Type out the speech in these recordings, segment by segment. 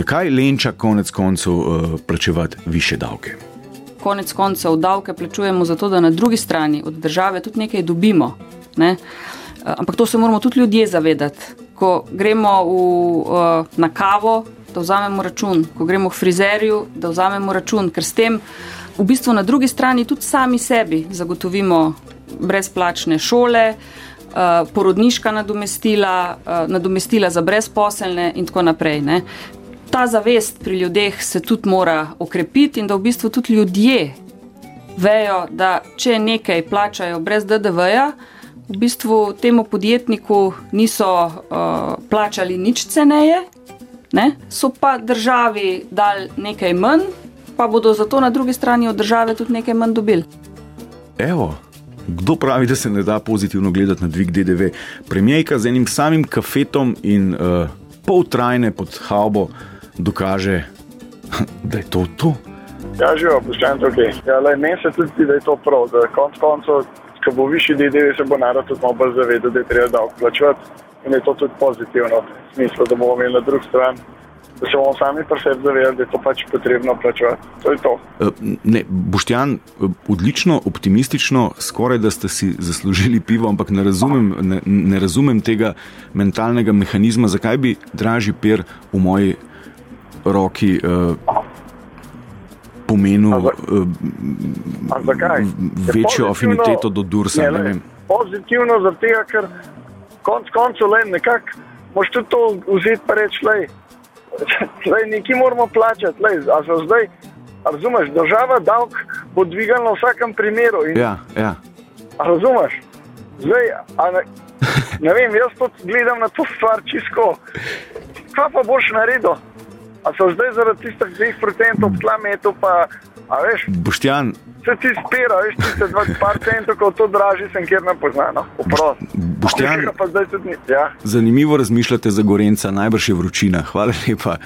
zakaj Lenča konec koncev uh, plačevati više davke? Konec koncev davke plačujemo zato, da na drugi strani od države tudi nekaj dobimo. Ne? Uh, ampak to se moramo tudi ljudje zavedati. Ko gremo v, uh, na kavo, da vzamemo račun, ko gremo k frizerju, da vzamemo račun, ker s tem v bistvu na drugi strani tudi sami sebi zagotovimo brezplačne šole, uh, porodniška nadomestila, uh, nadomestila za brezposelne in tako naprej. Ne. Ta zavest pri ljudeh se tudi mora okrepiti in da v bistvu tudi ljudje vejo, da če nekaj plačajo brez DDV-ja, v bistvu temu podjetniku niso uh, plačali nič ceneje, ne? so pa državi dali nekaj manj, pa bodo zato na drugi strani od države tudi nekaj manj dobili. Evo. Kdo pravi, da se ne da pozitivno gledati na dvig DDV? Premijejka z enim samim kafetom in uh, pol trajne pod haubo dokaže, da je to to. Ja, živo, pošteno tukaj. Ja, Meni se tudi da je to prav. Da konc koncev, ko bo višji DDV, se bo narod tudi malo bolj zavedal, da je treba davek plačati. In je to tudi pozitivno, v smislu, da bomo imeli na drugi strani da se bomo sami pri sebi zavedali, da je to pač potrebno plačevati. To je to. E, ne, Boštjan, odlično, optimistično, skoraj da ste si zaslužili pivo, ampak ne razumem, ne, ne razumem tega mentalnega mehanizma, zakaj bi dražji per v moji roki. Uh, Pomenil uh, večjo afiniteto do Dursa. Ne, ne pozitivno, zato ker konec koncev le nekako, moš tudi to vzeti in reči, Zdaj, nekaj moramo plačati, lej, a so zdaj, razumeš, država davek bo dvigala v vsakem primeru. In, ja, ja. Razumeš? Zdaj, ne, ne vem, jaz to gledam na to stvar čisto. Kaj pa boš naredil? A so zdaj zaradi tistih 2% tla metu, pa, veš? Boštjan, Se ti spira, veš, ti se dva par centov, ko to draži, sem kjer ne poznano. Boštjan, ja. Zanimivo razmišljate za Gorenca, najbrž je vročina. Hvala lepa.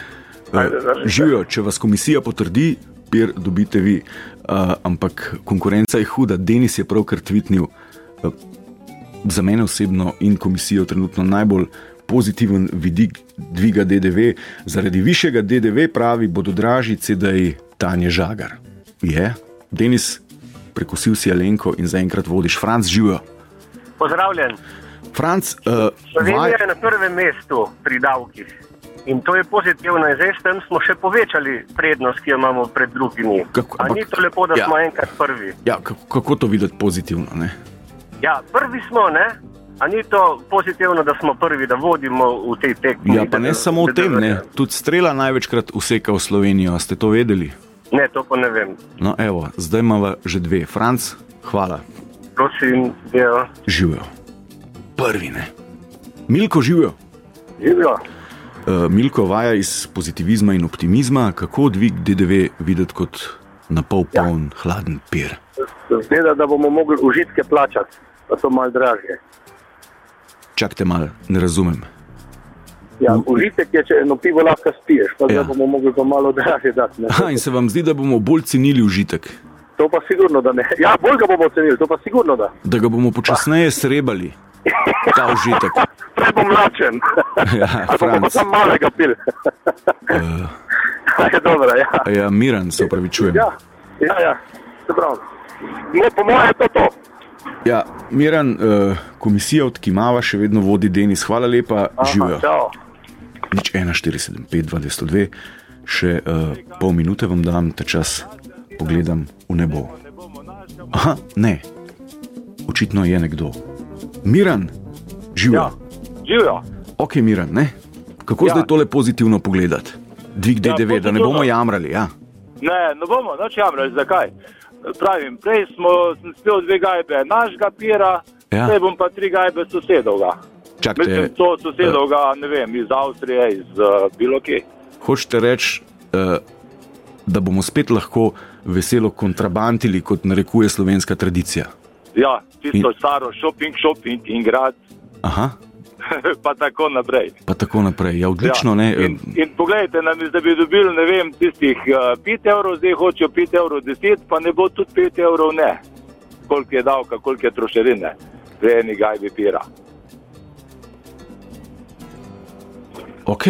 Živijo, če vas komisija potrdi, pir dobite vi. Uh, ampak konkurenca je huda. Denis je pravkar tvitnil uh, za mene osebno in komisijo trenutno najbolj pozitiven vidik dviga DDV. Zaradi višjega DDV pravi, bodo dražji CD-ji Tanje Žagar. Je? Denis, prekusil si Alenko in zaenkrat vodiš, Franc živijo. Pozdravljen. Franc, uh, Slovenija vaj... je na prvem mestu pri davkih. In to je pozitivno, in zdaj s tem smo še povečali prednost, ki jo imamo pred drugimi. Kako, ampak, ni to lepo, da ja. smo enkrat prvi? Ja, kako, kako to videti pozitivno? Ne? Ja, prvi smo, ne? A ni to pozitivno, da smo prvi, da vodimo v tej tekmi? Ja, pa ne samo v tem, ne. tudi strela največkrat useka v Slovenijo. Ste to vedeli? Ne, to pa ne vem. No, evo, zdaj imamo že dve. Franc, hvala. Prosim, ja. Živijo. Prvi ne. Milko živijo. Živijo. Uh, Milko vaja iz pozitivizma in optimizma, kako dvig DDV videti kot na pol poln, ja. hladen pir. Zgleda, da bomo mogli užitke plačati, pa so mal dražje. Čakajte mal, ne razumem. Ja, užitek je, če eno pivo lahko spiješ, pa ja. bomo mogli pa malo dražje dati. Aha, in se vam zdi, da bomo bolj cenili užitek? To pa sigurno, da ne. Ja, bolj ga bomo cenili, to pa sigurno, da. Da ga bomo počasneje srebali, ta užitek. Prej bom lačen. Ja, Franc. Sam malega pil. uh, je dobro, ja. Ja, Miran, se upravičujem. Ja, ja, ja. se pravi. No, po mojem je to to. Ja, Miran, uh, komisija od Kimava še vedno vodi Denis. Hvala lepa, živijo. Nič 1, 4, 7, 5, 2, 202, še uh, pol minute vam dam, ta čas pogledam v nebo. Aha, ne, očitno je nekdo. Miran, živijo. Ja, živijo. Ok, Miran, ne? kako ja. zdaj tole pozitivno pogledati? Dvig DDV, ja, da ne bomo jamrali. Ja? Ne, ne bomo, noč jamrali, zakaj? Pravim, prej smo spili dve gajbe našega pira, ja. zdaj bom pa tri gajbe sosedovega. Čakajte, Mislim, to sosedovega, ne vem, iz Avstrije, iz uh, bilo kje. Hočete reči, uh, da bomo spet lahko veselo kontrabandili, kot narekuje slovenska tradicija? Ja, tisto in... staro shopping, shopping in grad. Aha. pa tako naprej. Pa tako naprej, ja, odlično. Ja. In, in pogledajte, nam, da bi dobili, ne vem, tistih uh, eh, 5 evrov, zdaj hočejo 5 evrov 10, pa ne bo tudi 5 evrov ne. Koliko je davka, koliko je trošarine, zdaj eni gajbi pira. Ok,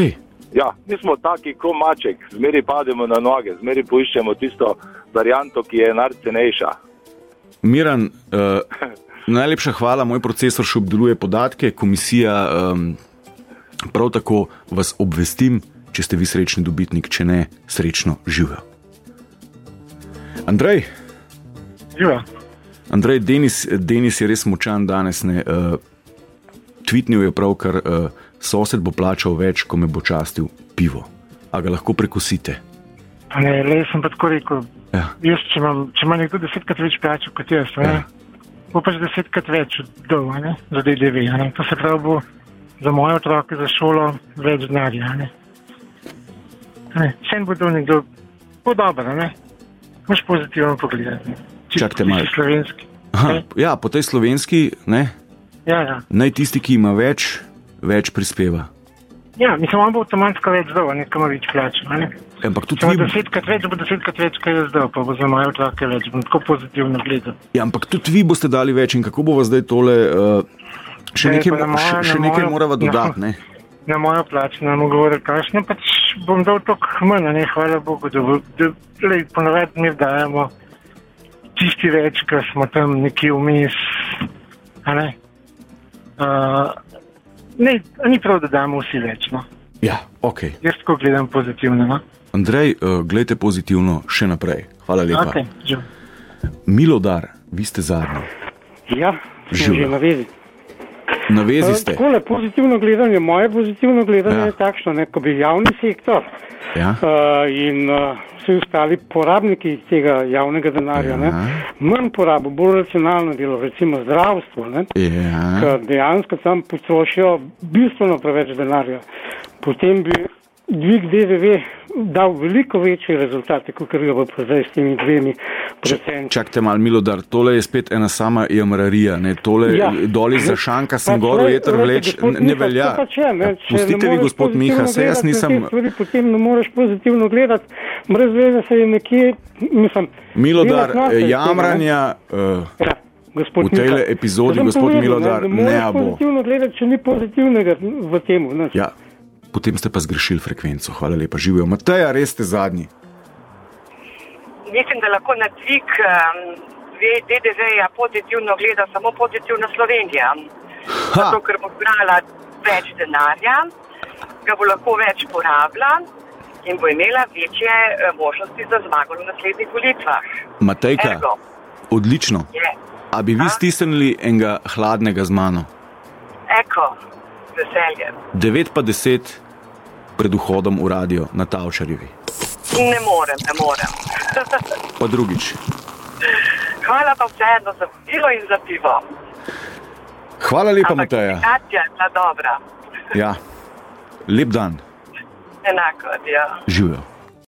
Ja, mi smo taki, kot maček, zmeri pademo na noge, zmeri poiščemo tisto varianto, ki je najcenejša. Miran, uh, najlepša hvala, moj procesor še obdeluje podatke, komisija um, prav tako vas obvestim, če ste vi srečni dobitnik, če ne, srečno živijo. Andrej. Živijo. Andrej, Denis, Denis je res močan danes. Ne, uh, Tvitnil je pravkar. Uh, sosed bo plačal več, ko me bo častil pivo. A ga lahko prekosite? Ne, le sem pa tako rekel. Ja. Jaz, če, imam, če ima nekdo desetkrat več plačal kot jaz, ja. Bo pač desetkrat več dol, za DDV. To se pravi, bo za moje otroke, za šolo več denarja. Vse bo dol nekdo, bo dobro, ne? Moš pozitivno pogledati. Čakajte malo. Slovenski. Aha, ja, po tej slovenski, ne? Ja, ja. Naj tisti, ki ima več, več prispeva. Ja, mislim, on bo avtomatsko več zdal, nekam več plačal. Ne? Ampak tudi vi. Desetkrat več bo desetkrat več, kaj je zdal, pa bo za moje otroke več, bom tako pozitivno gledal. Ja, ampak tudi vi boste dali več in kako bo zdaj tole, uh, še nekaj, moja, še, še nekaj morava dodati, ne? Na mojo plač, na mojo govore, kakšno pač bom dal toliko manj, ne, hvala Bogu, da, da, da ponovadi mi dajemo tisti več, ker smo tam nekje vmes, ne. Uh, Ne, ni prav, da damo vsi več. No. Ja, ok. Jaz tako gledam pozitivno. No. Andrej, uh, gledajte pozitivno še naprej. Hvala lepa. Okay, Milodar, vi ste zadnji. Ja, že na vezi. Na vezi ste. Takole, pozitivno gledanje, moje pozitivno gledanje ja. je takšno, da bi javni sektor ja. uh, in uh, vsi ostali porabniki tega javnega denarja, ja. manj porabo, bolj racionalno delo, recimo zdravstvo, ja. ker dejansko tam potrošijo bistveno preveč denarja. Potem bi dvig DDV dal veliko večje rezultate, kot ga bo zdaj s temi dvemi procenti. Čakajte malo, Milodar, tole je spet ena sama jamrarija, ne tole ja. doli za šanka sem pač gor, veter vleč, ne, ne velja. Pač je, ne, ja, pustite vi, gospod Miha, se jaz nisem. Stvari, potem ne moreš pozitivno gledati, brez veze se je nekje, mislim. Milodar, jamranja. Uh, ja. Gospod v tej epizodi, gospod povedal, Milodar, ne, ne, bo. Pozitivno gledati, če ni pozitivnega v tem. Ja, potem ste pa zgrešili frekvenco. Hvala lepa, živijo. Mateja, res ste zadnji. Mislim, da lahko na dvig um, DDV-ja pozitivno gleda samo pozitivno Slovenija. Zato, ker bo zbrala več denarja, ga bo lahko več porabila in bo imela večje uh, možnosti za zmago na naslednjih volitvah. Matejka, Ergo. odlično. Je. A bi vi stisnili enega hladnega z mano? Eko, veselje. 9 pa 10 pred vhodom v radio na Tavčarjevi? Ne morem, ne morem. pa drugič. Hvala pa vseeno za pivo in za pivo. Hvala lepa, Mateja. Ta dobra. ja, lep dan. Enako, ja. Živijo.